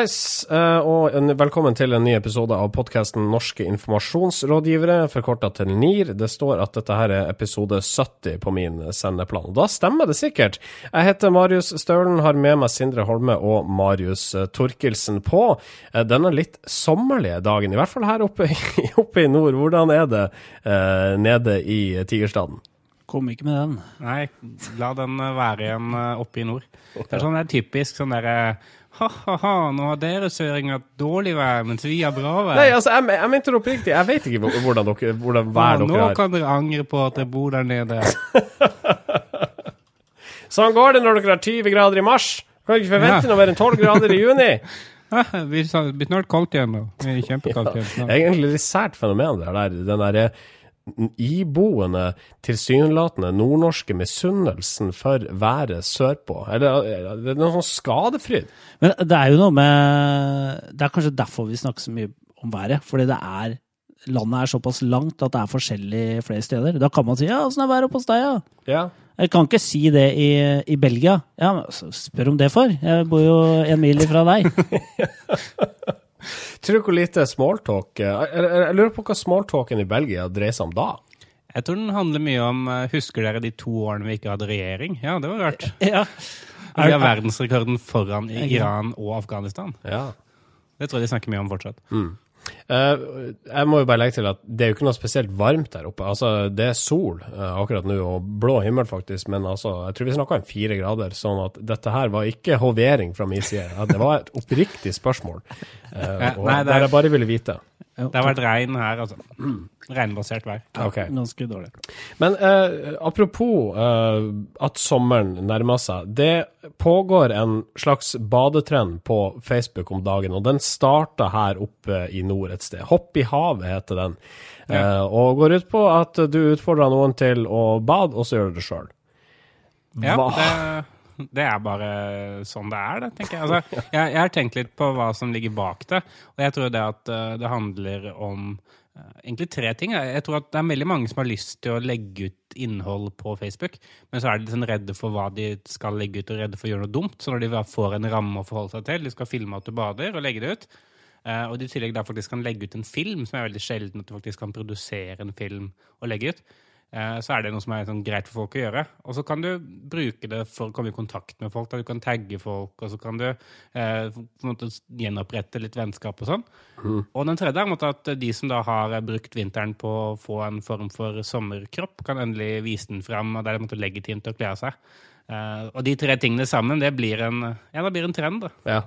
Hallais, eh, og velkommen til en ny episode av podkasten Norske informasjonsrådgivere, forkorta til NIR. Det står at dette her er episode 70 på min sendeplan. Og da stemmer det sikkert. Jeg heter Marius Staulen, har med meg Sindre Holme og Marius eh, Torkelsen på eh, denne litt sommerlige dagen. I hvert fall her oppe, i- oppe i nord. Hvordan er det eh, nede i Tigerstaden? Kom ikke med den. Nei, la den være igjen oppe i nord. Det er sånn det er typisk sånn derre Ha-ha-ha, nå har dere søringer dårlig vær, mens vi har bra vær. Nei, altså, jeg, jeg mente det oppriktig. Jeg vet ikke hvor- hvordan, dere, hvordan vær nå dere har. kan dere angre på at dere bor der nede. Sånn går det når dere har 20 grader i mars. Kan ikke forvente Ja. noe mer enn 12 grader i juni. Ja, vi Det blir snart kaldt igjen nå. Det kjempekaldt igjen. Snart. er egentlig litt sært fenomen, det der. Den derre iboende, tilsynelatende nordnorske misunnelsen for været sørpå. Eller det er noe sånn skadefryd. Men det er jo noe med Det er kanskje derfor vi snakker så mye om været. Fordi det er Landet er såpass langt at det er forskjellig flere steder. Da kan man si ja, åssen er været oppe hos deg, ja? Ja. Jeg kan ikke si det i, i Belgia. Ja, men altså, Spør om det for. Jeg bor jo en mil ifra deg. Tror du hvor lite smalltalk eh, Jeg, jeg, lurer på hva smalltalken i Belgia dreier seg om da? Jeg tror den handler mye om eh, Husker dere de to årene vi ikke hadde regjering? Ja, det var rart. Ja. Vi har verdensrekorden foran i Iran og Afghanistan. Ja. Det tror jeg de snakker mye om fortsatt. Eh, jeg må jo bare legge til at det er jo ikke noe spesielt varmt der oppe. Altså, det er sol uh, akkurat nå, og blå himmel faktisk, men altså, jeg tror vi snakka om fire grader. Sånn at dette her var ikke hovering fra min side. Det var et oppriktig spørsmål. Ja, og nei, det er- der jeg bare ville vite. Det har vært regn her, altså. Regnbasert vær. Ok. Ganske dårlig. Men eh, apropos eh, at sommeren nærmer seg. Det pågår en slags badetrend på Facebook om dagen, og den starta her oppe i nord et sted. Hopp i havet heter den. Eh, og går ut på at du utfordrer noen til å bade, og så gjør du det sjøl. Ja, Hva? det, det er bare sånn det er, det, tenker jeg. Altså, jeg. Jeg har tenkt litt på hva som ligger bak det, og jeg tror det at eh, det handler om eh, egentlig tre ting. Jeg tror at det er veldig mange som har lyst til å legge ut innhold på Facebook, men så er de sånn redde for hva de skal legge ut, og redde for å gjøre noe dumt. Så når de får en ramme å forholde seg til, de skal filme at du bader, og legge det ut, eh, og de i tillegg da faktisk kan legge ut en film, som er veldig sjelden at du faktisk kan produsere en film og legge ut, så er det noe som er sånn greit for folk å gjøre. Og så kan du bruke det for å komme i kontakt med folk. Da. Du kan tagge folk, og så kan du eh, gjenopprette litt vennskap og sånn. Og den tredje er at de som da har eh, brukt vinteren på å få en form for sommerkropp, kan endelig vise den fram, og det er en måte legitimt å kle av seg. Eh, og de tre tingene sammen, det blir en, ja, det blir en trend. da. Ja.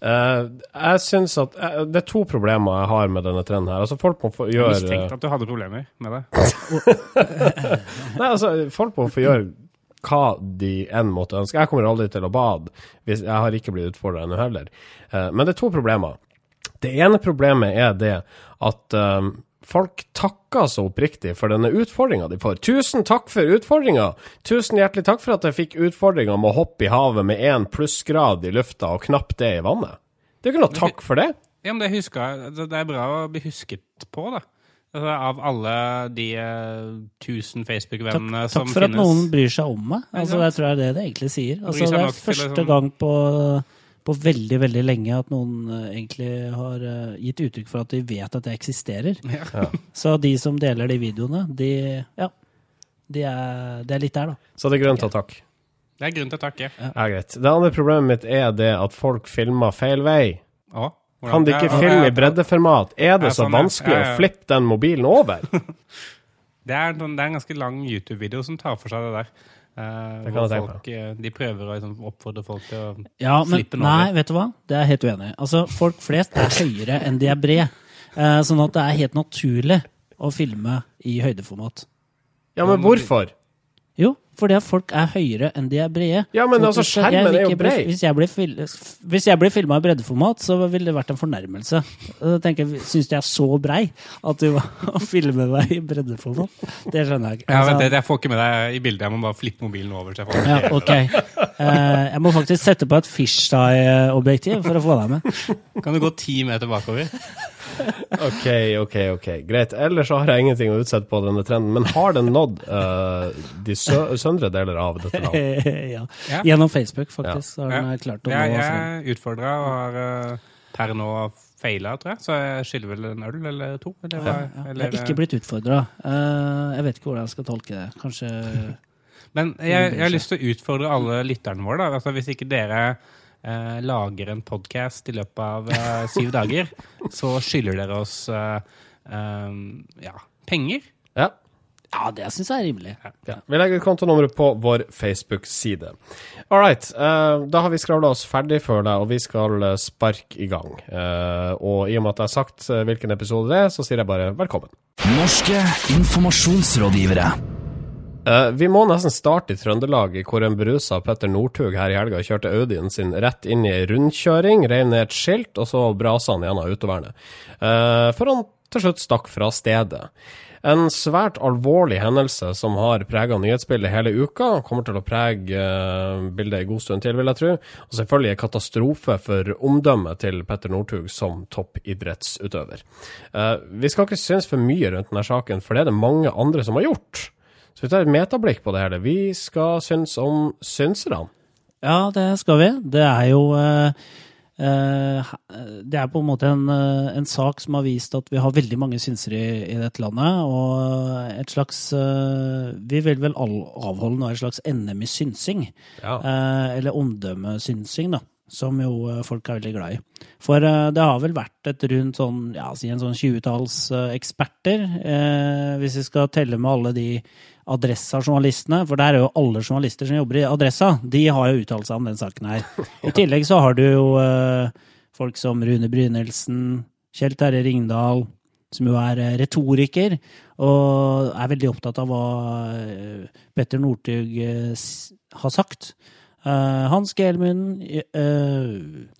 Eh, jeg syns at uh, Det er to problemer jeg har med denne trenden her. Altså, folk må få Jeg gjøre mistenkte at du hadde problemer med det. Nei, altså, folk må få gjøre hva de enn måtte ønske. Jeg kommer aldri til å bade. Hvis, jeg har ikke blitt utfordra ennå heller. Uh, men det er to problemer. Det ene problemet er det at folk takker så oppriktig for denne utfordringa de får. Tusen takk for utfordringa! Tusen hjertelig takk for at jeg fikk utfordringa med å hoppe i havet med én plussgrad i lufta og knapt det i vannet. Det er jo ikke noe takk for det. Ja, men det, husker, jeg- altså, det er bra å bli husket på, da. Altså, av alle de eh, tusen Facebook-vennene som finnes. takk for at noen bryr seg om meg. Altså, jeg tror det er det det egentlig sier. Altså, det er første liksom- gang på, på veldig, veldig lenge at noen eh, egentlig har eh, gitt uttrykk for at de vet at jeg eksisterer. Ja. Så de som deler de videoene, de Ja. De er, det er litt der, da. Så det er grunn til å takke. Det er grunn til å takke. Ja, greit. Det andre problemet mitt er det at folk filmer feil vei. Ja. Kan de ikke Ja, filme i breddeformat? Er det så sånn, vanskelig Ja, ja. å flippe den mobilen over? Det er, det er en ganske lang YouTube-video som tar for seg det der. Eh, hvor folk, eh, de prøver å liksom, oppfordre folk til å Ja, men Flippen over. nei, vet du hva? Det er jeg helt uenig i. Altså, folk flest er høyere enn de er brede. Eh, sånn at det er helt naturlig å filme i høydeformat. Ja, men hvorfor? Jo, fordi at folk er høyere enn de er brede. Ja, men altså, skjermen er jo bred. Hvis jeg blir, fil hvis jeg blir filma i breddeformat, så ville det vært en fornærmelse. Da tenker jeg, Syns du jeg er så brei at du må filme meg i breddeformat? Det skjønner jeg ikke. Ja, Altså, vet du, Jeg får ikke med deg i bildet. Jeg må bare flippe mobilen over. Så jeg får ja, ok. Uh, jeg må faktisk sette på et fisheye-objektiv for å få deg med. Kan du gå ti meter bakover? Ok, ok, ok. Greit. Ellers så har jeg ingenting å utsette på denne trenden. Men har den nådd uh, de sø søndre deler av dette landet? ja. Ja. Gjennom Facebook, faktisk. Har Ja. den klart å nå Jeg jeg utfordra og har eh, per nå feila, tror jeg. Så jeg skylder vel en øl eller to. Eller, ja, Ja, jeg har ikke blitt utfordra. jeg vet ikke hvordan jeg skal tolke det. Kanskje Men jeg, jeg har lyst til å utfordre alle lytterne våre. Da. Altså, hvis ikke dere eh, lager en podkast i løpet av eh, syv dager, så skylder dere oss eh, eh, ja, penger. Ja. Ja, det syns jeg er rimelig. ja. Vi legger kontonummeret på vår Facebook-side. All right. Uh, da har vi skravla oss ferdig for deg, og vi skal sparke i gang. Uh, og i og med at jeg har sagt hvilken episode det er, så sier jeg bare velkommen. Norske informasjonsrådgivere. Eh, vi må nesten starte i Trøndelag, hvor en berusa Petter Northug her i helga kjørte Audien sin rett inn i ei rundkjøring, rev ned et skilt, og så brasa han gjennom autovernet. Uh, før han til slutt stakk fra stedet. En svært alvorlig hendelse som har prega nyhetsbildet hele uka, kommer til å prege eh, bildet en god stund til, vil jeg tro. Og selvfølgelig en katastrofe for omdømmet til Petter Northug som toppidrettsutøver. Eh, vi skal ikke synes for mye rundt denne saken, for det er det mange andre som har gjort. Så vi tar et metablikk på det her. Vi skal synes om synserne. Ja, det skal vi. Det er jo eh, eh, Det er på en måte en, eh, en sak som har vist at vi har veldig mange synsere i, i dette landet. Og et slags eh, Vi vil vel avholde nå et slags NM i synsing. Ja. Eh, eller omdømmesynsing, da. Som jo eh, folk er veldig glad i. For det har vel vært et rundt sånn, ja, si en sånn 20-talls eh, eksperter. eh, hvis vi skal telle med alle de Adressa-journalistene, for der er jo alle journalister som jobber i Adressa, de har jo uttalt seg om den saken her. I tillegg så har du jo eh, folk som Rune Brynildsen, Kjell Terje Ringdal, som jo er eh, retoriker, og er veldig opptatt av hva eh, Petter Northug eh, har sagt. Eh, Hans Gelmund uh,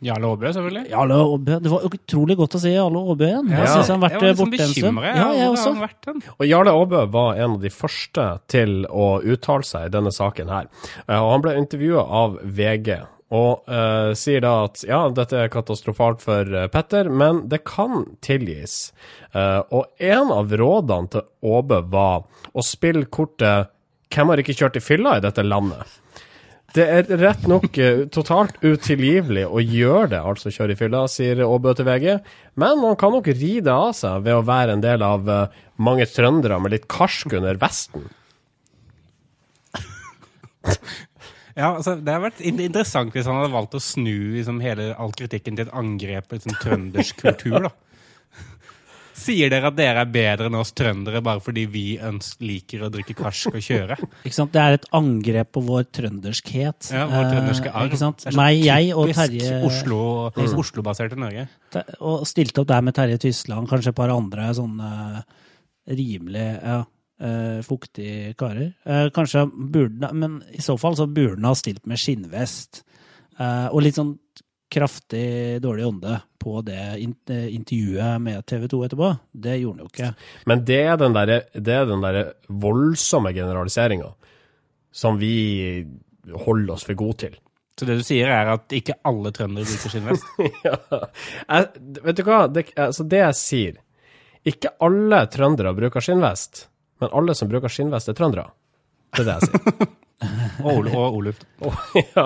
Jarle Aabø, selvfølgelig. Jarle Aabø. Det var utrolig godt å se Jarle Aabø igjen. Jeg Ja. synes han har vært jeg var liksom borte en stund. bekymret. Ja, jeg også. han? Og Jarle Aabø var en av de første til å uttale seg i denne saken her. Eh, Og han ble intervjua av VG. Og eh, sier da at ja, dette er katastrofalt for eh, Petter, men det kan tilgis. Eh, og en av rådene til Aabø var å spille kortet 'Hvem har ikke kjørt i fylla i dette landet?' Det er rett nok eh, totalt utilgivelig å gjøre det, altså kjøre i fylla, sier Aabø til VG. Men man kan nok ri det av seg ved å være en del av eh, mange trøndere med litt karsk under vesten. Ja, altså, Det hadde vært interessant hvis han hadde valgt å snu liksom, hele all kritikken til et angrep på liksom, trøndersk kultur. da. Sier dere at dere er bedre enn oss trøndere bare fordi vi ønsker, liker å drikke karsk og kjøre? Ikke sant? Det er et angrep på vår trønderskhet. Ja, Vår trønderske Eh, arv. Ikke sant? Meg, jeg og Terje Oslo, Oslo-basert i Norge. Og stilte opp der med Terje Tysland, kanskje et par andre sånne rimelig ja, eh, fuktige karer. Eh, kanskje burde Men i så fall så burde han ha stilt med skinnvest. eh, og litt sånn kraftig dårlig ånde på det intervjuet med TV 2 etterpå. Det gjorde han jo ikke. Men det er den derre det er den derre voldsomme generaliseringa som vi holder oss for gode til. Så det du sier, er at ikke alle trøndere bruker skinnvest? ja. jeg, vet du hva? Det, altså det jeg sier Ikke alle trøndere bruker skinnvest, men alle som bruker skinnvest, er trøndere. Det er det jeg sier. Og, Ol- og Oluf. ja,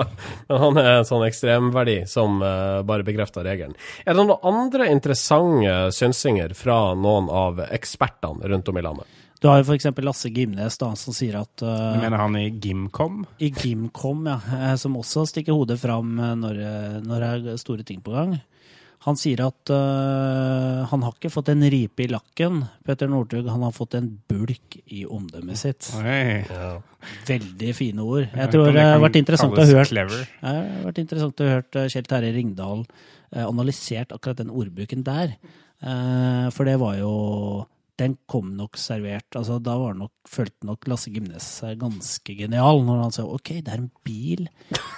men han er en sånn ekstremverdi som uh, bare bekrefter regelen. Er det noen andre interessante synsinger fra noen av ekspertene rundt om i landet? Du har jo eksempel Lasse Gimnes da, som sier at Du eh, mener han i Gimcom? i Gimcom, ja, eh, som også stikker hodet fram når, når det er store ting på gang. Han sier at uh, han har ikke fått en ripe i lakken, Petter Northug. Han har fått en bulk i omdømmet sitt. Oi. Veldig fine ord. Jeg tror det har vært interessant å høre Clever. det har vært interessant å høre Kjell Terje Ringdal eh, analysert akkurat den ordbruken der. Uh, for det var jo Den kom nok servert. altså Da var nok, følte nok Lasse Gimnes seg ganske genial når han sa OK, det er en bil.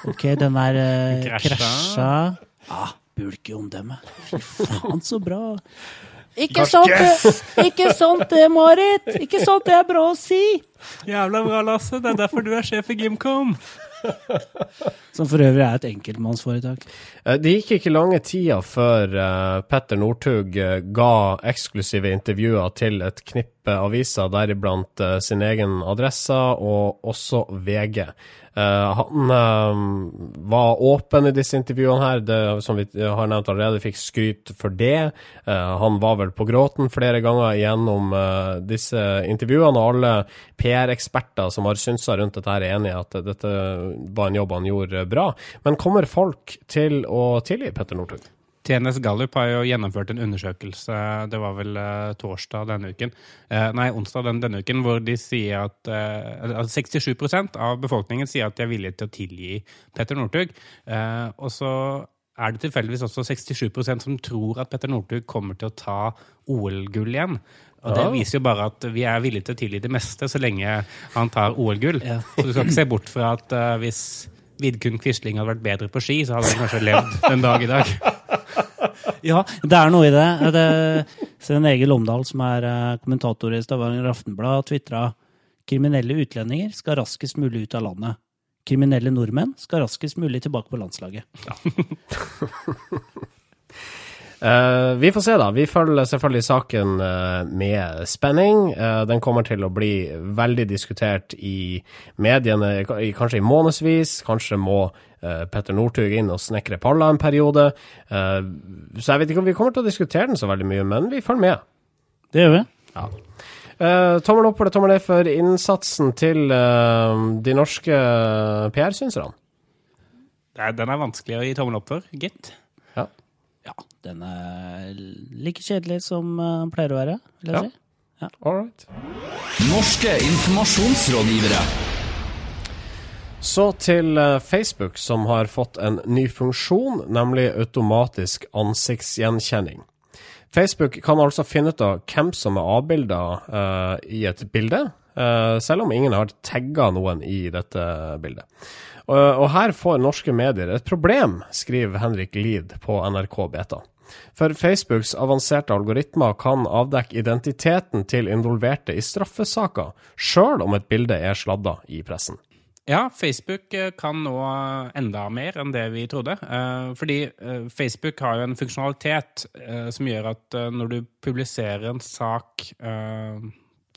OK, den er eh, Krasja. krasja. Ja, bulk i omdømmet. Fy faen, så bra. Ikke det, ikke sånt det, Marit! Ikke sant det er bra å si! Jævla bra, Lasse. Det er derfor du er sjef i Gymcom. Som for øvrig er et enkeltmannsforetak. Eh, Det gikk ikke lange tida før eh, Petter Northug eh, ga eksklusive intervjuer til et knippe aviser, deriblant sin egen adresse og også VG. Eh, han eh, var åpen i disse intervjuene her, det, som vi har nevnt allerede, fikk skryt for det. Eh, han var vel på gråten flere ganger gjennom eh, disse intervjuene, og alle PR-eksperter som har synsa rundt dette, er enig i at dette var en jobb han gjorde bra. Men kommer folk til å tilgi Petter Northug? TNS Gallup har jo gjennomført en undersøkelse, det var vel eh, torsdag denne uken, eh, nei, onsdag den, denne uken, hvor de sier at eh, altså 67% av befolkningen sier at de er villige til å tilgi Petter Northug. Og så er det tilfeldigvis også 67% som tror at Petter Northug kommer til å ta OL-gull igjen. Og det viser jo bare at vi er villige til å tilgi det meste så lenge han tar OL-gull. Så du skal ikke se bort fra at hvis Vidkun Quisling hadde vært bedre på ski, så hadde han kanskje levd den dag i dag. Ja, det er noe i det. det Sven Egil Omdal, som er eh, kommentator i Stavanger Aftenblad, tvitra kriminelle utlendinger skal raskest mulig ut av landet. Kriminelle nordmenn skal raskest mulig tilbake på landslaget. Eh, vi får se, da. Vi følger selvfølgelig saken uh, med spenning. Uh, den kommer til å bli veldig diskutert i mediene, i, kanskje i månedsvis. Kanskje må Petter Northug inn og snekre palla en periode. Eh, så jeg vet ikke om vi kommer til å diskutere den så veldig mye, men vi følger med. Det gjør vi. Ja. Eh, tommel opp eller tommel ned for innsatsen til de norske PR-synserne? Den er vanskelig å gi tommel opp for, gitt. Ja. Ja, den er like kjedelig som eh, den pleier å være, vil jeg Ja. si. All right. Norske informasjonsrådgivere. Så til eh, Facebook, som har fått en ny funksjon, nemlig automatisk ansiktsgjenkjenning. Facebook kan altså finne ut av hvem som er avbilda uh, i et bilde, uh, selv om ingen har tagga noen i dette bildet. Og, og her får norske medier et problem, skriver Henrik Lid på NRK Beta. For Facebooks avanserte algoritmer kan avdekke identiteten til involverte i straffesaker, sjøl om et bilde er sladda i pressen. Ja, Facebook eh, kan nå enda mer enn det vi trodde. Eh, Fordi eh, Facebook har jo en funksjonalitet eh, som gjør at eh, når du publiserer en sak eh,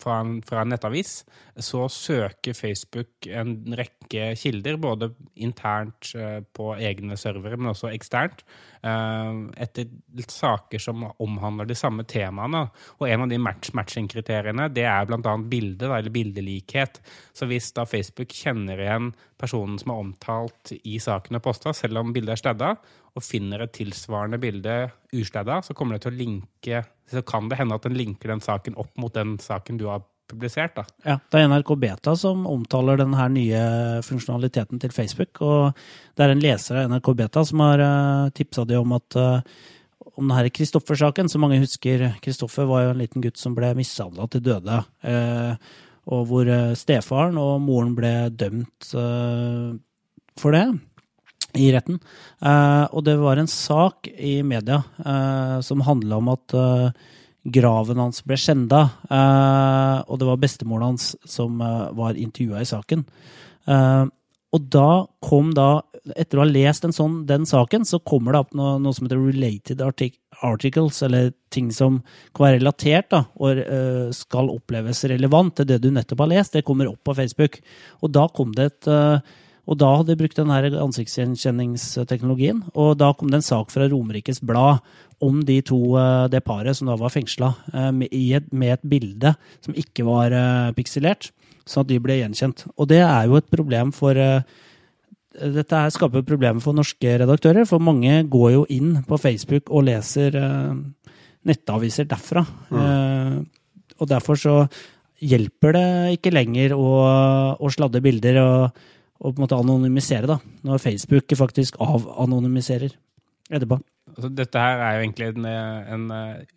fra en, fra en nettavis, så søker Facebook en rekke kilder, både internt eh, på egne servere, men også eksternt, eh, etter saker som omhandler de samme temaene. Og en av de match matching-kriteriene det er bl.a. bilde, eller bildelikhet. Så hvis da Facebook kjenner igjen personen som er omtalt i saken og posta, selv om bildet er stedda, og finner et tilsvarende bilde ustedda, så kommer det til å linke Så kan det hende at den linker den saken opp mot den saken du har publisert. da. Ja, det er NRK Beta som omtaler den her nye funksjonaliteten til Facebook. Og det er en leser av NRK Beta som har uh, tipsa de om at eh, om denne Kristoffer-saken, som mange husker. Kristoffer var jo en liten gutt som ble mishandla til døde. eh, og hvor eh, stefaren og moren ble dømt eh, for det i retten. Eh, og det var en sak i media eh, som handla om at eh, graven hans ble skjenda, og det var bestemoren hans som var intervjua i saken. Og da kom da, etter å ha lest sånn, den saken, så kommer det opp noe, noe som heter related artic articles, eller ting som kan være relatert da, og skal oppleves relevant til det du nettopp har lest. Det kommer opp på Facebook. Og da kom det et og da hadde de brukt den her ansiktsgjenkjenningsteknologien. Og da kom det en sak fra Romerikes Blad om de to, eh, det paret som da var fengsla, med, et- med et bilde som ikke var eh, pikselert, sånn at de ble gjenkjent. Og det er jo et problem for eh, dette skaper problemer for norske redaktører, for mange går jo inn på Facebook og leser eh, nettaviser derfra. Eh, og derfor så hjelper det ikke lenger å, å sladde bilder og, og på en måte anonymisere, da, når Facebook faktisk avanonymiserer etterpå. Altså, dette her er jo egentlig en, en,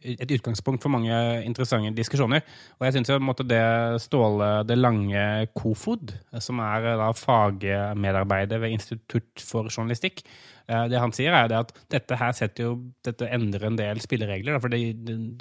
et utgangspunkt for mange interessante diskusjoner. Og jeg syns det Ståle Det Lange Kofod, som er da fagmedarbeider ved Institutt for journalistikk, eh, det han sier, er at dette her jo, dette endrer en del spilleregler. For det,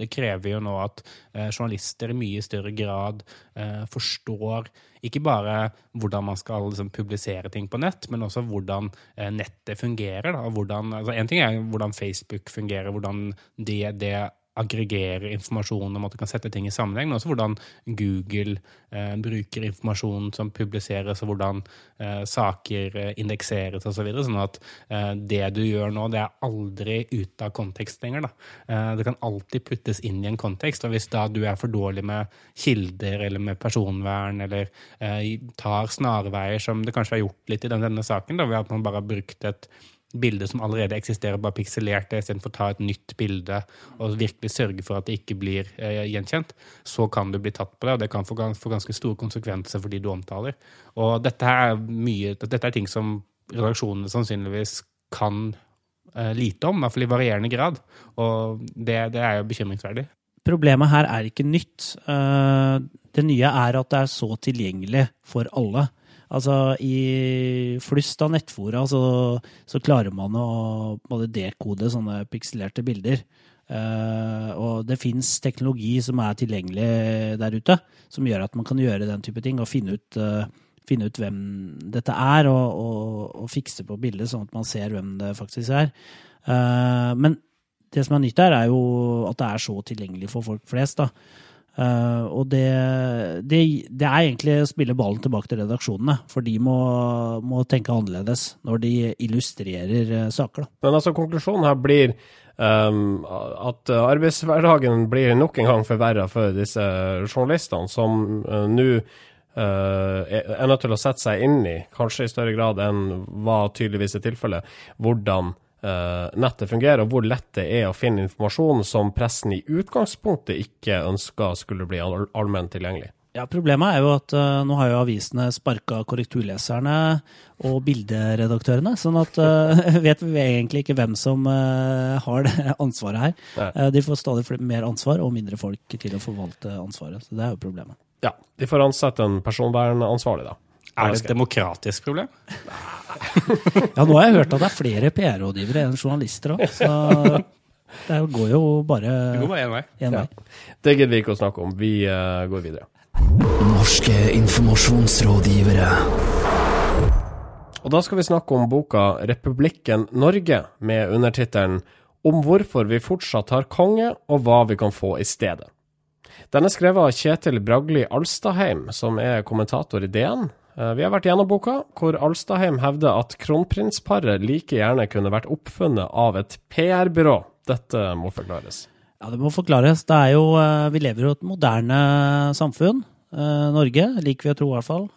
det, krever jo nå at eh, journalister i mye større grad eh, forstår ikke bare hvordan man skal liksom, publisere ting på nett, men også hvordan eh, nettet fungerer. Da, hvordan, altså, en ting er hvordan Facebook fungerer, hvordan det, det aggregerer informasjon at du kan sette ting i sammenheng, men også hvordan Google eh, bruker informasjon som publiseres, og hvordan eh, saker eh, indekseres osv. Så videre, sånn at eh, det du gjør nå, det er aldri ute av kontekst lenger. Eh, det kan alltid puttes inn i en kontekst, og hvis da du er for dårlig med kilder eller med personvern, eller eh, tar snarveier, som det kanskje har gjort litt i denne, denne saken, da, ved at man bare har brukt et bilde som allerede eksisterer, bare pikselert det, istedenfor å ta et nytt bilde og virkelig sørge for at det ikke blir eh, gjenkjent, så kan du bli tatt på det, og det kan få, få ganske store konsekvenser for de du omtaler. Og dette er, mye, dette er ting som redaksjonene sannsynligvis kan eh, lite om, i hvert fall i varierende grad, og det, det er jo bekymringsverdig. Problemet her er ikke nytt. Eh, det nye er at det er så tilgjengelig for alle. Altså, i flust av nettfora så, så klarer man å både dekode sånne pikselerte bilder. Uh, og det fins teknologi som er tilgjengelig der ute, som gjør at man kan gjøre den type ting og finne ut, uh, finne ut hvem dette er, og, og, og, fikse på bildet sånn at man ser hvem det faktisk er. Uh, men det som er nytt her, er jo at det er så tilgjengelig for folk flest. da. Uh, og det, det, det, er egentlig å spille ballen tilbake til redaksjonene, for de må, må tenke annerledes når de illustrerer uh, saker. Da. Men altså, konklusjonen her blir um, at arbeidshverdagen blir nok en gang forverra for disse journalistene, som uh, nå er nødt til å sette seg inn i, kanskje i større grad enn hva tydeligvis er tilfellet, hvordan nettet fungerer, og hvor lett det er å finne informasjon som pressen i utgangspunktet ikke ønska skulle bli all allment tilgjengelig. Ja, Problemet er jo at uh, nå har jo avisene sparka korrekturleserne og bilderedaktørene, sånn at uh, vet vi egentlig ikke hvem som uh, har det ansvaret her. de får stadig mer ansvar og mindre folk til å forvalte ansvaret. Så det er jo problemet. Ja, de får ansette en personvernansvarlig, da. Er det et demokratisk problem? ja, nå har jeg hørt at det er flere PR-rådgivere enn journalister òg, så det går jo bare én vei. En vei. Ja. Det gidder vi ikke å snakke om. Vi uh, går videre. Norske informasjonsrådgivere. Og da skal vi snakke om boka 'Republikken Norge', med undertittelen 'Om hvorfor vi fortsatt har konge, og hva vi kan få i stedet'. Den er skrevet av Kjetil Bragli Alstadheim, som er kommentator i DN. Eh, vi har vært gjennom boka, hvor Alstadheim hevder at kronprinsparet like gjerne kunne vært oppfunnet av et PR-byrå. Dette må forklares. Ja, det må forklares. Det er jo, eh, vi lever jo i et moderne samfunn. Eh, Norge, liker vi å tro i hvert fall.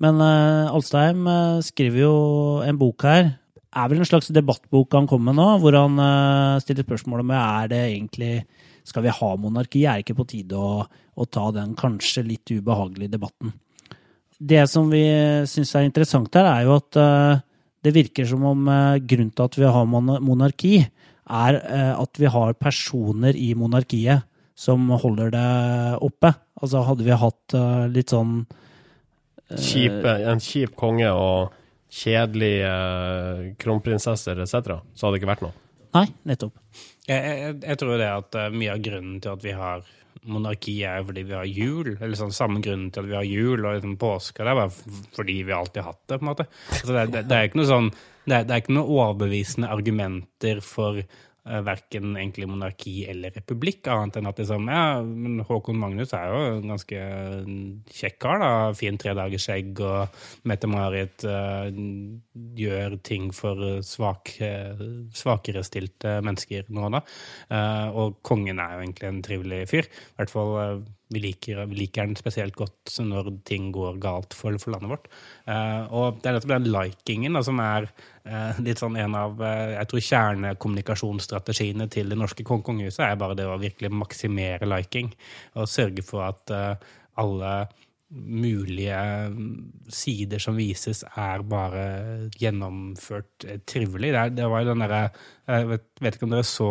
Men Alstaheim skriver jo en bok her. Er vel en slags debattbok han kommer med nå, hvor han stiller spørsmål om er det egentlig skal vi ha monarki. Er det ikke på tide å, å ta den kanskje litt ubehagelige debatten? Det som vi syns er interessant her, er jo at uh, det virker som om uh, grunnen til at vi har monarki, er uh, at vi har personer i monarkiet som holder det oppe. Altså hadde vi hatt litt sånn Kjip, En kjip konge og kjedelige kronprinsesser etc., så hadde det ikke vært noe? Nei, nettopp. Jeg, jeg, jeg tror det at mye av grunnen til at vi har monarki er jo fordi vi har jul. eller sånn Samme grunn til at vi har jul og liksom påske. Det er bare fordi vi alltid har hatt det. på en måte. Altså det, det, det, er ikke noe sånn, det er, det er ikke noe overbevisende argumenter for verken egentlig monarki eller republikk, annet enn at liksom, ja, men Håkon Magnus er jo en ganske kjekk kar. da, Fin tredagersskjegg, og Mette-Marit uh, gjør ting for svak, uh, svakerestilte mennesker nå da. Uh, og kongen er jo egentlig en trivelig fyr. I hvert fall vi liker, vi liker, den spesielt godt når ting går galt for, for landet vårt. Uh, og det er nettopp den likingen da, som er uh, litt sånn en av uh, jeg tror kjernekommunikasjonsstrategiene til det norske kong kongehuset er bare det å virkelig maksimere liking. Og sørge for at alle mulige sider som vises, er bare gjennomført trivelig. Det, det var jo den derre Jeg vet, vet ikke om dere så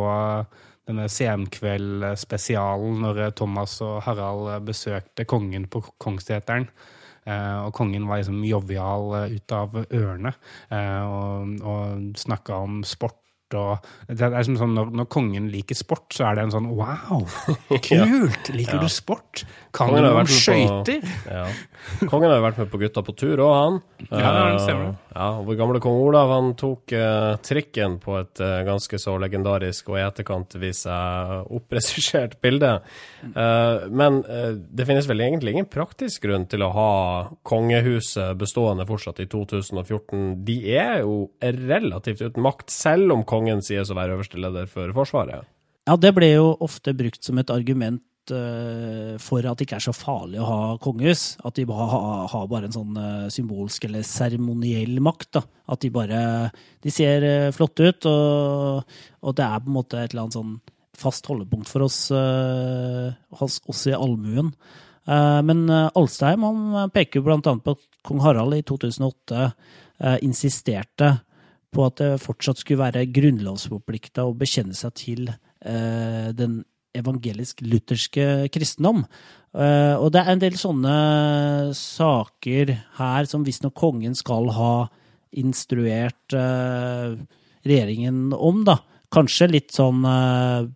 denne Senkveld-spesialen når Thomas og Harald besøkte kongen på Kongsseteren. Uh, og kongen var liksom jovial ut av ørene uh, og, og snakka om sport og Det er som sånn, når, når kongen liker sport, så er det en sånn wow, kult! Liker du sport? Kan Kongen har noe om skøyter? Ja. Kongen har jo vært med på Gutta på tur òg, han. Ja, det stemmer. Eh, Ja, Vår gamle kong Olav han tok uh, trikken på et uh, ganske så legendarisk og i etterkant viser seg bilde. Uh, men det finnes vel egentlig ingen praktisk grunn til å ha kongehuset bestående fortsatt i 2014. De er jo relativt uten makt, selv om kongen sies å være øverste leder for Forsvaret. Ja, det ble jo ofte brukt som et argument eh, for at det ikke er så farlig å ha kongehus. At de bare har ha en sånn eh, symbolsk eller seremoniell makt. da. At de bare De ser eh, flotte ut, og, og det er på en måte et eller annet sånn fast holdepunkt for oss, oss i allmuen. Men Alstheim han peker annet på at kong Harald i 2008 eh, insisterte på at det fortsatt skulle være grunnlovsforplikta å bekjenne seg til eh, den evangelisk-lutherske kristendom. Eh, og det er en del sånne saker her som visstnok kongen skal ha instruert eh, regjeringen om, da. Kanskje litt sånn eh,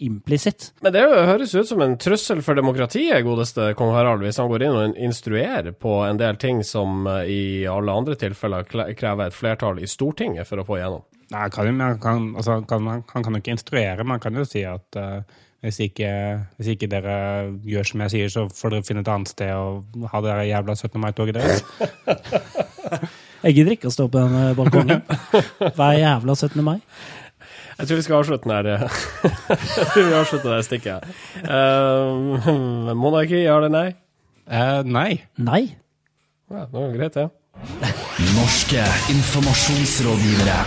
implisitt. Men det høres ut som en trussel for demokratiet, godeste kong Harald, hvis han går inn og instruerer på en del ting som eh, i alle andre tilfeller krever et flertall i Stortinget for å få igjennom. Nei, kan, kan, altså, kan, han kan jo ikke instruere, men han kan jo si at uh, hvis, ikke, hvis ikke dere gjør som jeg sier, så får dere finne et annet sted og ha det der jævla 17. mai-toget deres. Jeg gidder ikke å stå på den eh, balkongen hver jævla 17. mai. Jeg tror vi skal avslutte den her. Jeg tror vi avslutter det stikket. Uh, monarki, ja eller nei? Uh, nei. Nei. Ja, det var greit, det. Norske informasjonsrådgivere.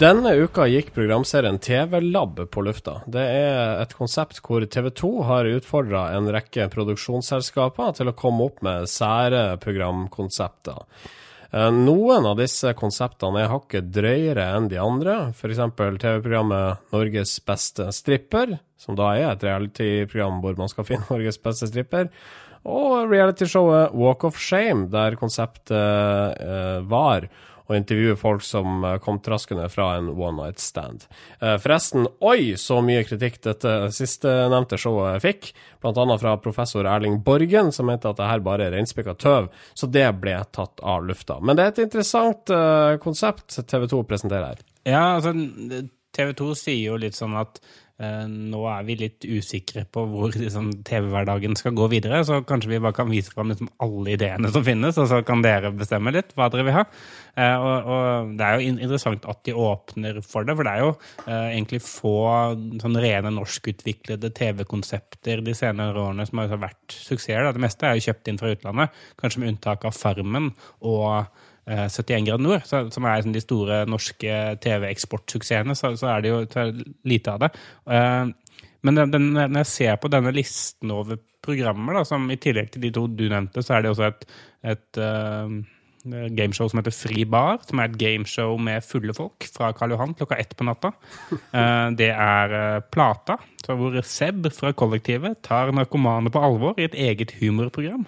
Denne uka gikk programserien TV-lab på lufta. Det er et konsept hvor TV 2 har utfordra en rekke produksjonsselskaper til å komme opp med sære programkonsepter. Eh, Noen av disse konseptene er hakket drøyere enn de andre, f.eks. TV-programmet Norges beste stripper, som da er et reality-program hvor man skal finne Norges beste stripper, og realityshowet Walk of Shame, der konseptet eh, var å intervjue folk som eh, kom traskende fra en one night stand. Eh, forresten, oi, så mye kritikk dette sistnevnte showet fikk, annet fra professor Erling Borgen, som mente at det her bare er reinspikka tøv, så det ble tatt av lufta. Men det er et interessant eh, konsept TV 2 presenterer her. Ja, altså TV 2 sier jo litt sånn at nå er vi litt usikre på hvor liksom, TV-hverdagen skal gå videre, så kanskje vi bare kan vise fram liksom, alle ideene som finnes, og så kan dere bestemme litt hva dere vil ha. Eh, og, og det er jo interessant at de åpner for det, for det er jo eh, egentlig få sånn rene norskutviklede TV-konsepter de senere årene som har vært suksesser. Det meste er jo kjøpt inn fra utlandet, kanskje med unntak av Farmen og eh, 71 grader nord, som er liksom de store norske TV-eksportsuksessene, så, er det jo lite av det. Eh, men når jeg ser på denne listen over programmer, som i tillegg til de to du nevnte, så er det også et, et eh, gameshow som heter Fri bar, som er et gameshow med fulle folk fra Karl Johan klokka ett på natta. Eh, det er eh, Plata, hvor Seb fra kollektivet tar narkomane på alvor i et eget humorprogram.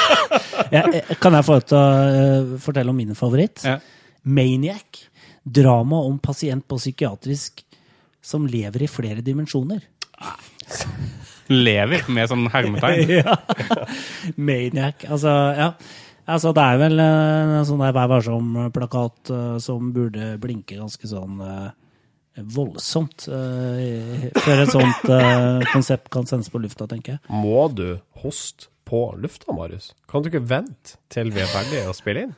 Jeg, kan jeg få til å eh, fortelle om min favoritt? Ja. Maniac. Drama om pasient på psykiatrisk som lever i flere dimensjoner. Lever med sånn hermetegn. ja. Maniac. Altså, ja. Altså, det er vel eh, en sånn der Vær varsom-plakat eh, som burde blinke ganske sånn eh, voldsomt før et sånt konsept kan sendes på lufta, tenker jeg. Må du hoste på lufta, Marius? Kan du ikke vente til vi er ferdige å spille inn?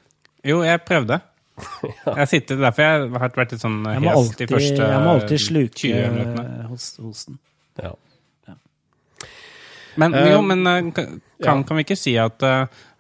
Jo, jeg prøvde. Jeg sitter, derfor jeg har vært litt sånn hest hes alltid, de første jeg må alltid sluke 20 hos, hosten. Ja. Men, Eh, jo, men kan, ja. kan vi ikke si at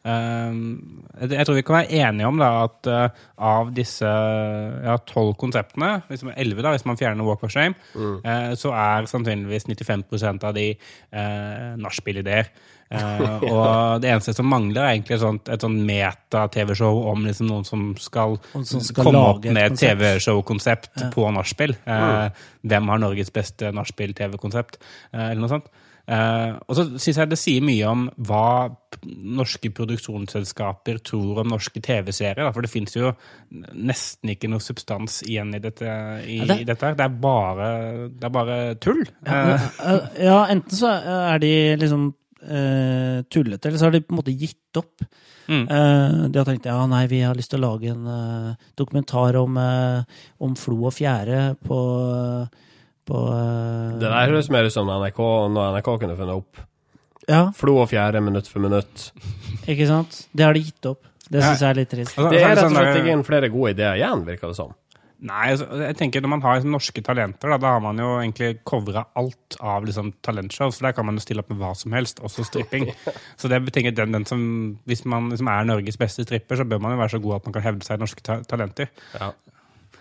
Jeg tror vi kan være enige om da, at eh, av disse ja, tolv konseptene, hvis man, 11 da, hvis man fjerner Walk of Shame, mm. så er sannsynligvis 95% av de eh, nachspiel-ideer. uh, og det eneste som mangler, er egentlig et sånt, et sånt meta-TV-show om liksom noen som skal, som skal komme opp med et. TV-show-konsept på nachspiel. Eh, Hvem har Norges beste nachspiel-TV-konsept? Uh, eller noe sånt. Eh, og så syns jeg det sier mye om hva norske produksjonsselskaper tror om norske TV-serier. For det fins jo nesten ikke noe substans igjen i dette. I, Ja, det- i dette. Det, er bare, det er bare tull. Ja, Eh, men, eh, ja, enten så er de liksom uh, tullete, eller så har de på en måte gitt opp. Mm. Uh, de har tenkt ja, nei, vi har lyst til å lage en uh, dokumentar om, om flo og fjære på, på uh, Det der høres mer ut som NRK, når NRK kunne funnet opp. Ja, Flo og fjære minutt for minutt. ikke sant? Det har de gitt opp. Det syns jeg er litt trist. altså, Det er rett og sånn slett ikke inn flere gode ideer igjen, virker det som. Nei, altså, jeg tenker når man har liksom norske talenter, da, da har man jo egentlig covra alt av liksom, talentshows. For der kan man jo stille opp med hva som helst, også stripping. Så det betyr den, den som, hvis man liksom er Norges beste stripper, så bør man jo være så god at man kan hevde seg i norske ta talenter. Ja.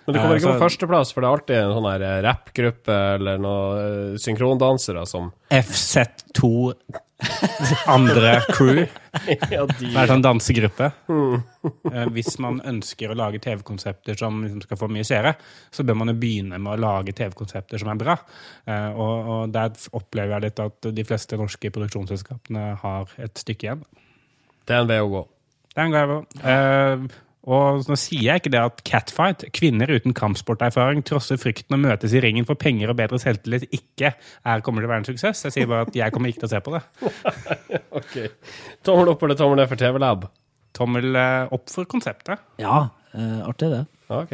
Men du kommer ikke på førsteplass, for det er alltid en sånn her eh, rappgruppe eller noen eh, synkrondansere som FZ2 andre crew. Ja, de Det er sånn dansegruppe. Eh, Hvis man ønsker å lage TV-konsepter som liksom skal få mye seere, så bør man jo begynne med å lage TV-konsepter som er bra. Eh, Og, og der opplever jeg litt at de fleste norske produksjonsselskapene har et stykke igjen. Det er en vei å gå. Det er en vei å Eh, og nå sier jeg ikke det at Catfight, kvinner uten kampsporterfaring, trosser frykten og møtes i ringen for penger og bedre selvtillit, ikke er, kommer til å være en suksess. Jeg sier bare at jeg kommer ikke til å se på det. Ok. Tommel opp eller tommel ned for TV-lab? Tommel eh, opp for konseptet. Ja, Uh, artig det. Ja, Ok.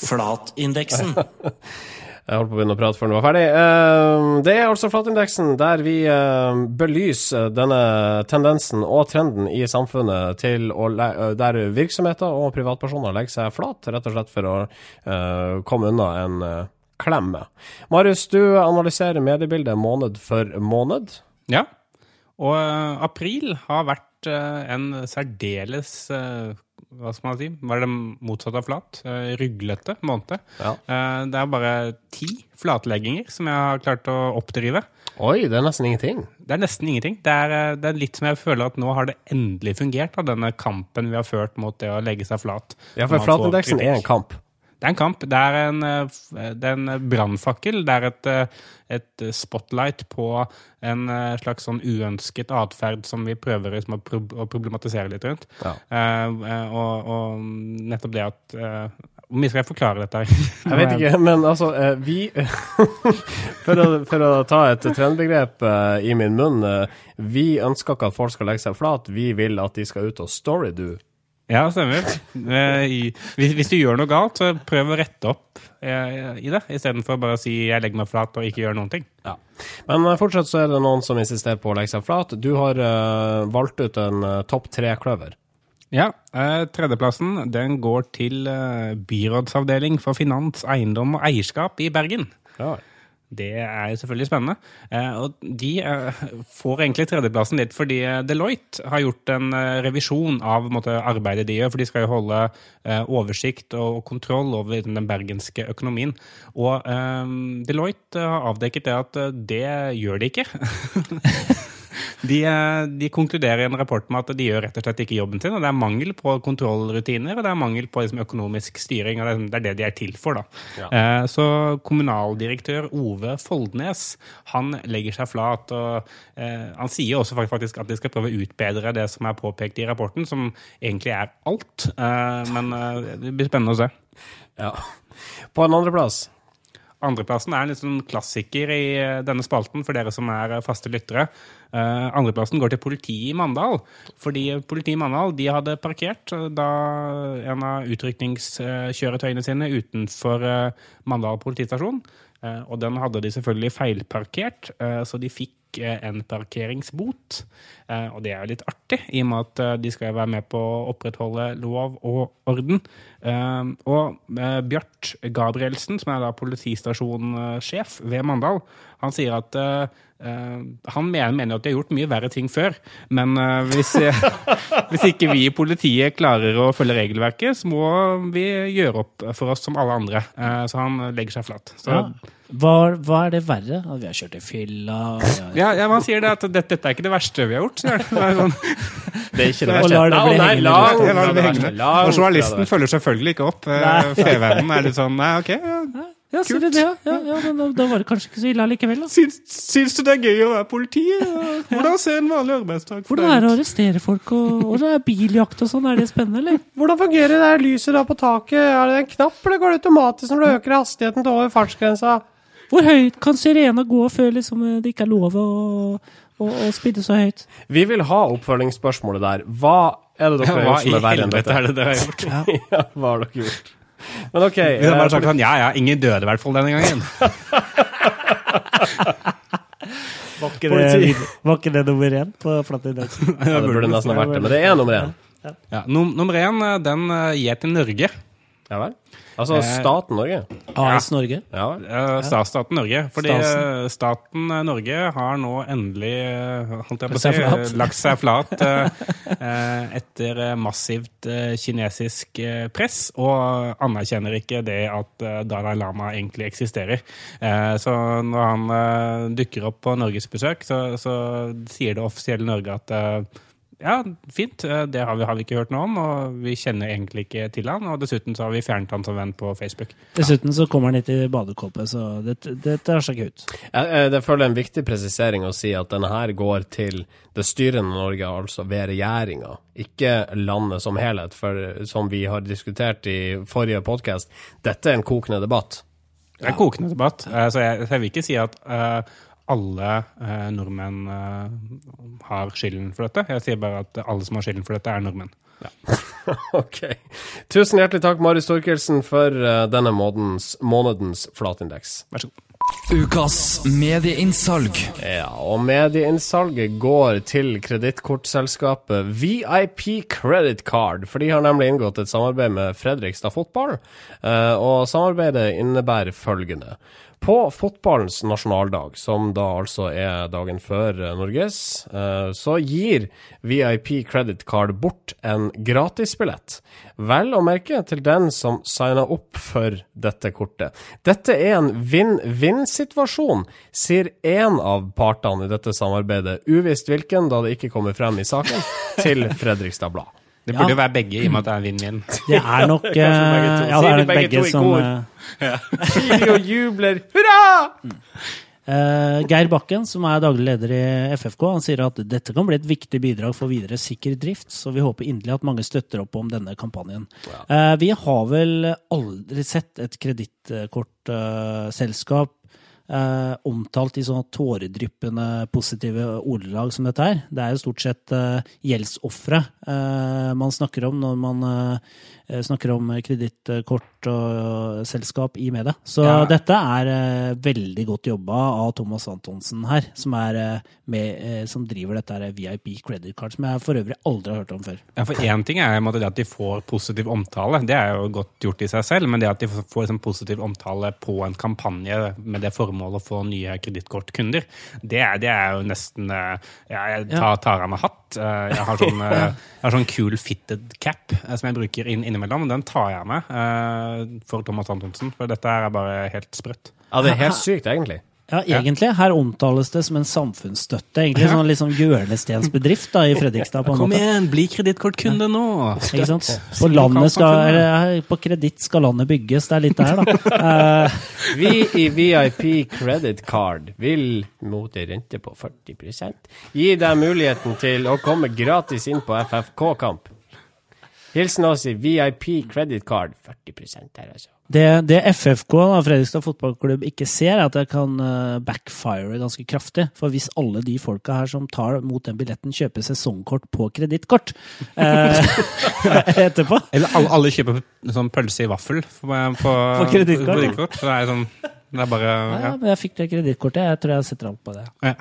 Flatindeksen. Jeg holdt på å begynne å prate før den var ferdig. Eh, Det er altså Flatindeksen, der vi eh, belyser denne tendensen og trenden i samfunnet til å der virksomheter og privatpersoner legger seg flat, rett og slett for å eh, komme unna en klemme. Marius, du analyserer mediebildet måned for måned. Ja. Og april har vært en særdeles Hva skal man si? Hva er det motsatte av flat? Eh, ruglete måned. Ja. Eh, det er bare ti flatlegginger som jeg har klart å oppdrive. Oi, det er nesten ingenting. Det er nesten ingenting. Det er, eh, det er litt som jeg føler at nå har det endelig fungert, av denne kampen vi har ført mot det å legge seg flat. Ja, for Flatindeksen er en kamp. Det er en kamp. Det er en, eh, det er en brannfakkel. Det er et, eh, et spotlight på en eh, slags sånn uønsket atferd som vi prøver liksom å prob- å problematisere litt rundt. Ja. Eh, eh, og, og nettopp det at eh, Hvor mye skal jeg forklare dette? her? Jeg vet ikke, men altså eh, Vi for, å, for å ta et trendbegrep eh, i min munn eh, Vi ønsker ikke at folk skal legge seg flat, vi vil at de skal ut og storydo. Ja, stemmer. Eh, Hvis, du gjør noe galt, så prøv å rette opp eh, i det, istedenfor bare å si 'jeg legger meg flat' og ikke gjør noen ting. Ja. Men eh, fortsatt så er det noen som insisterer på å legge seg flat. Du har valgt ut en topp tre-kløver. Ja, tredjeplassen den går til byrådsavdeling for finans, eiendom og eierskap i Bergen. Ja. Det er selvfølgelig spennende. Eh, og de eh, får egentlig tredjeplassen litt fordi eh, Deloitte har gjort en revisjon av måte, arbeidet de gjør, for de skal jo holde oversikt og kontroll over den bergenske økonomien. Og eh, Deloitte har avdekket det at det gjør de ikke. De, eh, de konkluderer i en rapport med at de gjør rett og slett ikke jobben sin. og Det er mangel på kontrollrutiner og det er mangel på liksom, økonomisk styring. og Det er, det er de er til for. da. Eh, så kommunaldirektør Ove Foldnes han legger seg flat. og eh, Han sier også faktisk at de skal prøve å utbedre det som er påpekt i rapporten, som egentlig er alt. Eh, men eh, det blir spennende å se. ja. På en andreplass Andreplassen er en litt sånn klassiker i eh, denne spalten for dere som er eh, faste lyttere. Eh, andreplassen går til politiet i Mandal. Fordi politiet i Mandal de hadde parkert da en av utrykningskjøretøyene sine utenfor Mandal politistasjon. Og den hadde de selvfølgelig feilparkert, så de fikk en parkeringsbot. Eh, og det er jo litt artig, i og med at eh, de skal være med på å opprettholde lov og orden. Eh, og eh, Bjart Gabrielsen, som er da politistasjonssjef ved Mandal, han sier at eh, eh, han mener, at de har gjort mye verre ting før, men eh, hvis, hvis ikke vi i politiet klarer å følge regelverket, så må vi gjøre opp for oss som alle andre. Eh, Så han legger seg flat. Så, Ja. Hva, hva er det verre? At vi har kjørt i fylla og ja, ja, man sier det at dette, dette er ikke det verste vi har gjort. Det er sånn, Det er ikke det Og verste. lar det bli nei, hengende. det fra bli verste. hengende. Og journalisten følger selvfølgelig ikke opp. Eh, Fevennen er litt sånn Nei, OK. ja. Ja, du det, ja? ja, ja men da, da var det kanskje ikke så ille likevel. Da. Syns, syns du det er gøy å være politi? Hvordan ser en vanlig arbeidsdag ut? Hvordan er det å arrestere folk, og, og det er biljakt og sånn? Er det spennende, eller? Hvordan fungerer det lyset da på taket? Er det en knapp, eller går det automatisk når du øker hastigheten til over fartsgrensa? Hvor høyt kan sirena gå før liksom, eh, det ikke er lov å, å, å spille så høyt? Vi vil ha oppfølgingsspørsmålet der. Hva er det dere har gjort som er verre enn helvete dette? er det dere har gjort? ja, hva har dere gjort? Men OK. Vi har eh, bare sagt sånn, ja, ja, ingen døde i hvert fall denne gangen. Var ikke, det, var ikke det nummer én på Flat Indeksen? ja, det burde nesten ha vært det, men det er nummer én. Ja, num nummer én, eh, den eh, gir til Norge. Ja vel? Altså Eh, staten Norge? AS Norge. Ja ja. Eh, Statsstaten Norge. Fordi Stasen. eh, staten eh, Norge har nå endelig holdt jeg på å si, lagt seg flat etter massivt kinesisk press, og anerkjenner ikke det at Dalai Lama egentlig eksisterer. Eh, Så når han dukker opp på norgesbesøk, så, så sier det offisielle Norge at ja, fint. eh, Det har vi, har vi ikke hørt noe om, og vi kjenner egentlig ikke til han. Og dessuten så har vi fjernet han som venn på Facebook. Dessuten så kommer han hit i badekåpe, så det, det tar seg ikke ut. Jeg, jeg, jeg føler det er en viktig presisering å si at denne her går til det styrende Norge, altså ved regjeringa, ikke landet som helhet. For som vi har diskutert i forrige podkast, dette er en kokende debatt. Det er en kokende debatt. Eh, Så jeg, jeg vil ikke si at eh, alle eh, nordmenn eh, har skylden for dette. Jeg sier bare at alle som har skylden for dette, er nordmenn. ok. Tusen hjertelig takk, Marius Torkelsen, for eh, denne månedens, månedens flatindeks. Vær så god. Ukas medieinnsalg. Ja, og medieinnsalget går til kredittkortselskapet VIP Credit Card, for de har nemlig inngått et samarbeid med Fredrikstad Fotball, eh, og samarbeidet innebærer følgende. På fotballens nasjonaldag, som da altså er dagen før eh, Norges, eh, så gir VIP Credit Card bort en gratisbillett. Vel å merke til den som signer opp for dette kortet. Dette er en vinn-vinn-situasjon, sier én av partene i dette samarbeidet, uvisst hvilken da det ikke kommer frem i saken, til Fredrikstad Blad. Det burde Ja. jo være begge, i og med at det er vinn-vinn. Det er nok uh, begge. Ja, det er nok begge begge to i som kor? Sier og jubler hurra! Uh, Geir Bakken, som er daglig leder i FFK, han sier at dette kan bli et viktig bidrag for videre sikker drift, så vi håper inderlig at mange støtter opp om denne kampanjen. Uh, vi har vel aldri sett et kredittkortselskap eh, omtalt i sånne tåredryppende positive ordelag som dette her. Det er jo stort sett eh, gjeldsofre eh, man snakker om når man eh, snakker om kredittkort og selskap i media. Så Ja. dette er eh, veldig godt jobba av Thomas Antonsen her, som, er, eh, med, eh, som driver dette her VIP Credit Card, som jeg for øvrig aldri har hørt om før. Ja, for Én ting er det at de får positiv omtale, det er jo godt gjort i seg selv. Men det at de får sånn positiv omtale på en kampanje med det formålet å få nye kredittkortkunder, det, det er jo nesten eh, ja, Jeg tar, tar av meg hatt. Eh, Jeg har sånn, eh, jeg har sånn cool fitted cap som jeg bruker inn, innimellom. Den tar jeg av meg eh, for Thomas Antonsen, for dette er bare helt sprøtt. Ja, det er helt sykt, egentlig. Ja, egentlig. Her omtales det som en samfunnsstøtte. Egentlig sånn liksom hjørnestensbedrift da, i Fredrikstad. på en Kom måte. igjen, bli kredittkortkunde nå! Ikke sant? På, landet skal, eller, på kreditt skal landet bygges. Det er litt der, da. Eh, Vi i VIP Credit Card vil mot en rente på 40% gi deg muligheten til å komme gratis inn på FFK-kamp. Hilsen oss i VIP Credit Card. 40% her, altså. Det, det FFK, da, Fredrikstad fotballklubb, ikke ser, er at det kan eh, backfire ganske kraftig. For hvis alle de folka her som tar mot den billetten, kjøper sesongkort på kredittkort eh, etterpå Eller alle, alle kjøper sånn pølse i vaffel på, på, På kredittkort, Så det er sånn Det er bare Ja, ja. men jeg fikk det kredittkortet. Jeg tror jeg setter alt på det. Ja.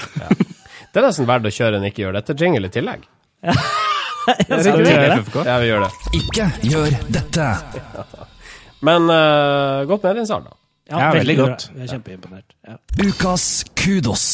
Det er nesten verdt å kjøre en ikke gjør dette jingle i tillegg. Ja, vi gjør det. Ikke gjør dette. Men uh, godt din, da. Ja, veldig bra. godt. Jeg er kjempeimponert. Ja. Ukas kudos.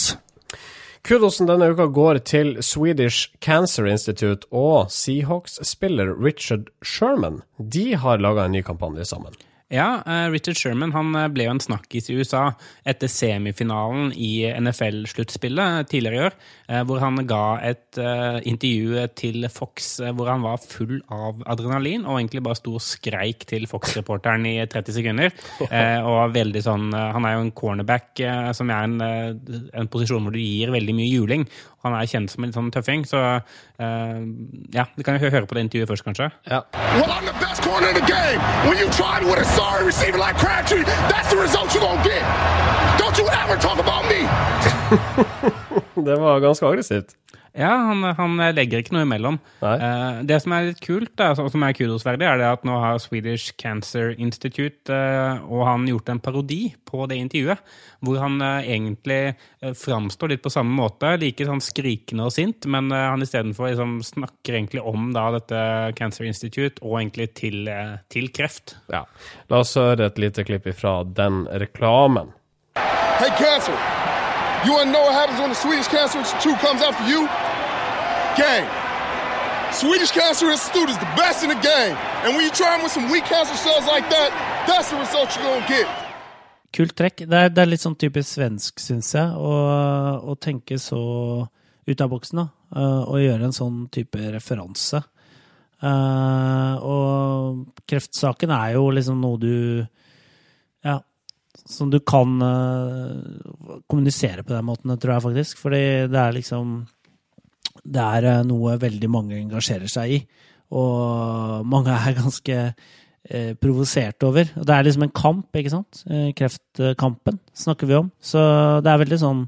Kudosen denne uka går til Swedish Cancer Institute og Seahawks-spiller Richard Sherman. De har laga en ny kampanje sammen. Ja, eh, Richard Sherman han eh, ble jo en snakkis i USA etter semifinalen i NFL-sluttspillet tidligere i år, eh, hvor han ga et eh, intervju til Fox eh, hvor han var full av adrenalin og egentlig bare sto og skreik til Fox-reporteren i 30 sekunder. eh, Og veldig sånn eh, Han er jo en cornerback, eh, som er en, eh, en posisjon hvor du gir veldig mye juling. Han er kjent som en sånn tøffing, så eh, ja, vi kan jo høre på det intervjuet først, kanskje. Ja. Well, I'm the best corner in the game. When you try with a sorry receiver like Crabtree, that's the result you're going get. Don't you ever talk about me. Det var ganske aggressivt. Ja, han, han legger ikke noe imellom. Nei. Eh, det som er litt kult, da, som som er kudosverdig, er det at nå har Swedish Cancer Institute uh, og han gjort en parodi på det intervjuet, hvor han uh, egentlig uh, framstår litt på samme måte, like sånn skrikende og sint, men uh, han istedenfor liksom, snakker egentlig om da, dette Cancer Institute og egentlig til, til kreft. Ja. La oss høre et lite klipp ifra den reklamen. Hey, Cancer, you want to know what happens when the Swedish Cancer Institute comes after you? Gang. Swedish Cancer Institute is the best in the game. And when you try them with some weak cancer cells like that, that's the result you're to get. Kult trekk. Det er, det er litt sånn typisk svensk, syns jeg, å, å tenke så ut av boksen, da. eh, Og gjøre en sånn type referanse. Eh, og kreftsaken er jo liksom noe du Ja, som du kan eh, kommunisere på den måten, tror jeg faktisk. Fordi det er liksom Det er eh, noe veldig mange engasjerer seg i. Og mange er ganske eh, provosert over. Og det er liksom en kamp, ikke sant? Eh, kreftkampen snakker vi om. Så det er veldig sånn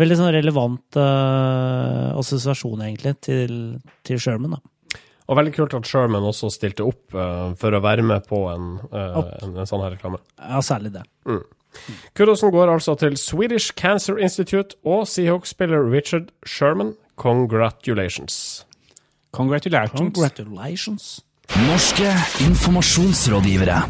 Veldig sånn relevant eh, assosiasjon, egentlig, til, til Sherman, da. Og veldig kult at Sherman også stilte opp eh, for å være med på en, eh, en, en sånn her reklame. Ja, særlig det. Kudosen går altså til Swedish Cancer Institute og Seahawks-spiller Richard Sherman. Congratulations. Congratulations. Congratulations. Norske informasjonsrådgivere.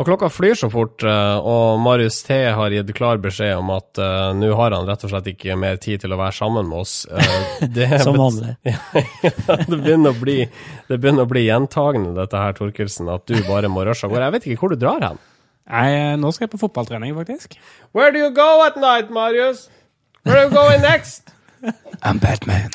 Og klokka flyr så fort, eh, og Marius T har gitt klar beskjed om at uh, nå har han rett og slett ikke mer tid til å være sammen med oss. Uh, det Som vanlig. det begynner å bli, det begynner å bli gjentagende, dette her, Torkelsen, at du bare må rushe av gårde. Jeg vet ikke hvor du drar hen. Nei, nå skal jeg på fotballtrening, faktisk. Where do you go at night, Marius? Where do you going next? I'm Batman.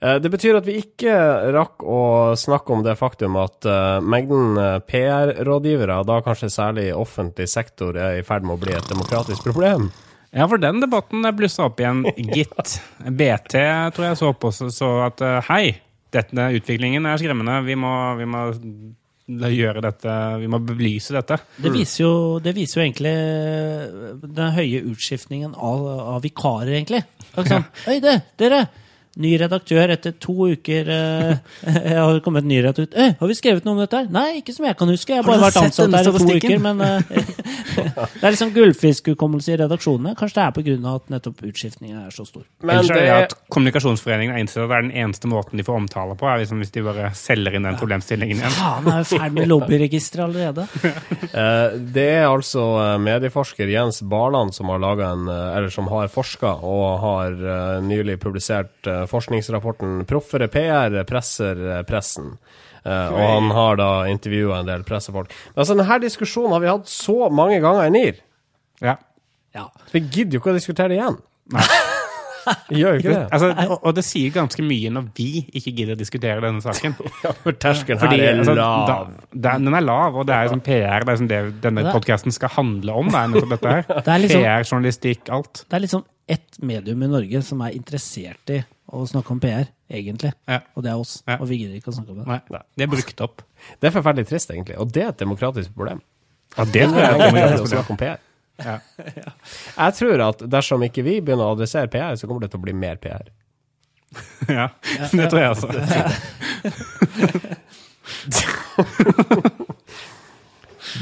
Eh, Det betyr at vi ikke rakk å snakke om det faktum at uh, mengden eh, PR-rådgivere, da kanskje særlig offentlig sektor, er i ferd med å bli et demokratisk problem. Ja, for den debatten blussa opp igjen, gitt. BT tror jeg så på så, så at uh, hei, denne utviklingen er skremmende. Vi må, vi må gjøre dette, vi må belyse dette. Det viser jo, det viser jo egentlig eh, den høye utskiftningen av, av vikarer, egentlig. Sånn, Oi, det, dere! Ny redaktør etter to uker eh, Jeg har kommet en ny redaktør. Eh, har vi skrevet noe om dette her? Nei, ikke som jeg kan huske. Jeg har bare har vært ansatt der i to uker. Men eh, det er liksom gullfiskhukommelse i redaksjonene. Kanskje det er av at nettopp utskiftningen er så stor. Men Ellers er det at Kommunikasjonsforeningen har innsett at det er den eneste måten de får omtale på, er liksom hvis de bare selger inn den problemstillingen igjen. Faen, er jo ferdig med lobbyregisteret allerede. Eh, Det er altså eh, medieforsker Jens Barland som har laget en, eh, eller som har forska og har eh, nylig publisert eh, forskningsrapporten 'Proffere PR presser pressen'. Uh, og han har da intervjua en del pressefolk. Men altså, denne diskusjonen har vi hatt så mange ganger i NIR. Ja. Ja. Så vi gidder jo ikke å diskutere det igjen. Vi gjør jo ikke det. Altså, og, og det sier ganske mye når vi ikke gidder å diskutere denne saken. Ja, for terskelen her er altså, lav. da, den, den er lav, og det er jo sånn PR. Det er som det denne podkasten skal handle om. Det er nettopp dette her. Det er liksom- PR, journalistikk, alt. Det er liksom ett medium i Norge som er interessert i å snakke om PR, egentlig. Ja. Og det er oss. Ja. Og vi gidder ikke å snakke om det. Nei, det er brukt opp. Det er forferdelig trist, egentlig. Og det er et demokratisk problem. Ja, det tror jeg er er å snakke om PR. Ja. Jeg tror at dersom ikke vi begynner å adressere PR, så kommer det til å bli mer PR. ja, det tror jeg altså.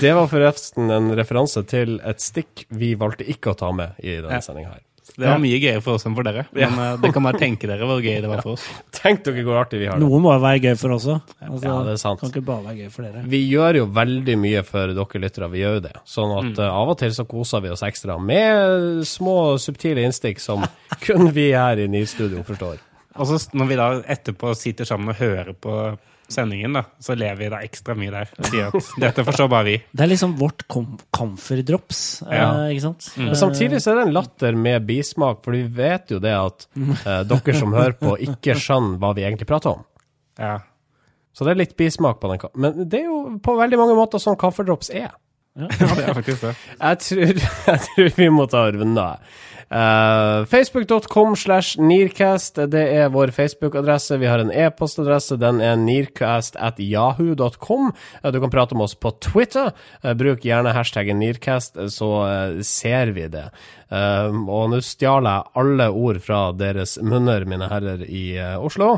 Det var forresten en referanse til et stikk vi valgte ikke å ta med i denne sendinga her. Det var mye gøyere for oss enn for dere. Men uh, det kan bare tenke dere hvor gøy det var for oss. Tenk dere hvor artig vi har det. Noe må jo være gøy for oss òg. Altså, Ja, det er sant. Kan ikke bare være gøy for dere. Vi gjør jo veldig mye for dere lyttere, vi gjør jo det. Sånn Mm. at eh, av og til så koser vi oss ekstra med små, subtile innstikk som kun vi her i NIR-studio forstår. Og så når vi da etterpå sitter sammen og hører på sendingen, da, så ler vi da ekstra mye der. Og sier at dette forstår bare vi. Det er liksom vårt kom comfy-drops, Ja. eh, ikke sant? Men samtidig så er det en latter med bismak, for vi vet jo det at eh, dere som hører på, ikke skjønner hva vi egentlig prater om. Ja. Så det er litt bismak på den. Men det er jo på veldig mange måter sånn kaffedrops er. ja, det er faktisk det. Jeg tror, jeg tror vi må ta arven da. Uh, Facebook.com slash Nearcast, det er vår Facebook-adresse. Vi har en e-postadresse, den er nearcast at yahoo.com. Uh, du kan prate med oss på Twitter. Uh, bruk gjerne hashtaggen Nearcast, så uh, ser vi det. Og nå stjal jeg alle ord fra deres munner, mine herrer i uh, Oslo.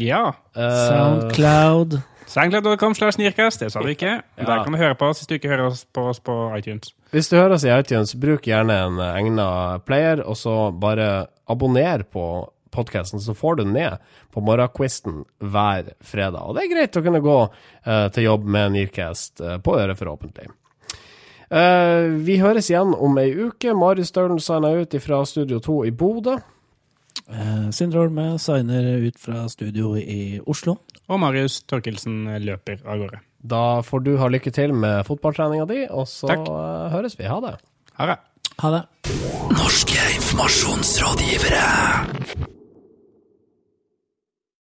Ja. Uh, Soundcloud. Soundcloud.com slash Nirkast, det sa du ikke. Der kan du høre på oss hvis du ikke hører oss på oss på iTunes. Hvis du hører oss i iTunes, bruk gjerne en egna player, og så bare abonner på podkasten, så får du den ned på morgenquisten hver fredag. Og det er greit å kunne gå uh, til jobb med Nirkast uh, på øret, forhåpentlig. Uh, vi høres igjen om ei uke. Marius Stølen signer ut fra Studio 2 i Bodø. Eh, Sindre Holme signer ut fra studio i Oslo. Og Marius Torkelsen løper av gårde. Da får du ha lykke til med fotballtreninga di, og så Takk. høres vi. Ha det. Ha det. Ha det. Norske informasjonsrådgivere.